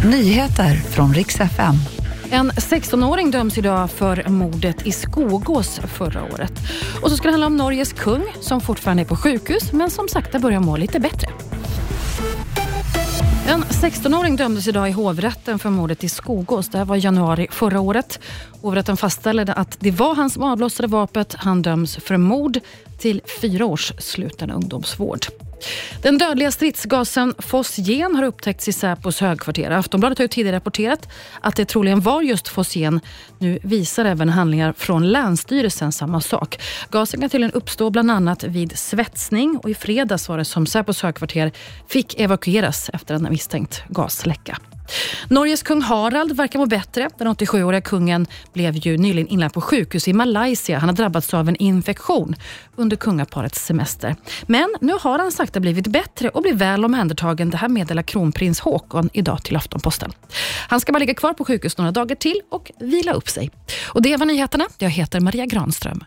Nyheter från riks FM. En 16-åring döms idag för mordet i Skogås förra året. Och så ska det handla om Norges kung som fortfarande är på sjukhus men som sakta börjar må lite bättre. En 16-åring dömdes idag i hovrätten för mordet i Skogås. Det här var i januari förra året. Hovrätten fastställde att det var han som avlossade vapnet. Han döms för mord till fyra års sluten ungdomsvård. Den dödliga stridsgasen fosgen har upptäckts i Säpos högkvarter. Aftonbladet har ju tidigare rapporterat att det troligen var just fosgen. Nu visar även handlingar från Länsstyrelsen samma sak. Gasen kan tydligen uppstå bland annat vid svetsning och i fredags var det som Säpos högkvarter fick evakueras efter en misstänkt gasläcka. Norges kung Harald verkar må bättre. Den 87-åriga kungen blev ju nyligen inlagd på sjukhus i Malaysia. Han har drabbats av en infektion under kungaparets semester. Men nu har han sakta blivit bättre och blir väl omhändertagen. Det här meddelar kronprins Håkon idag till Aftonposten. Han ska bara ligga kvar på sjukhus några dagar till och vila upp sig. Och Det var nyheterna. Jag heter Maria Granström.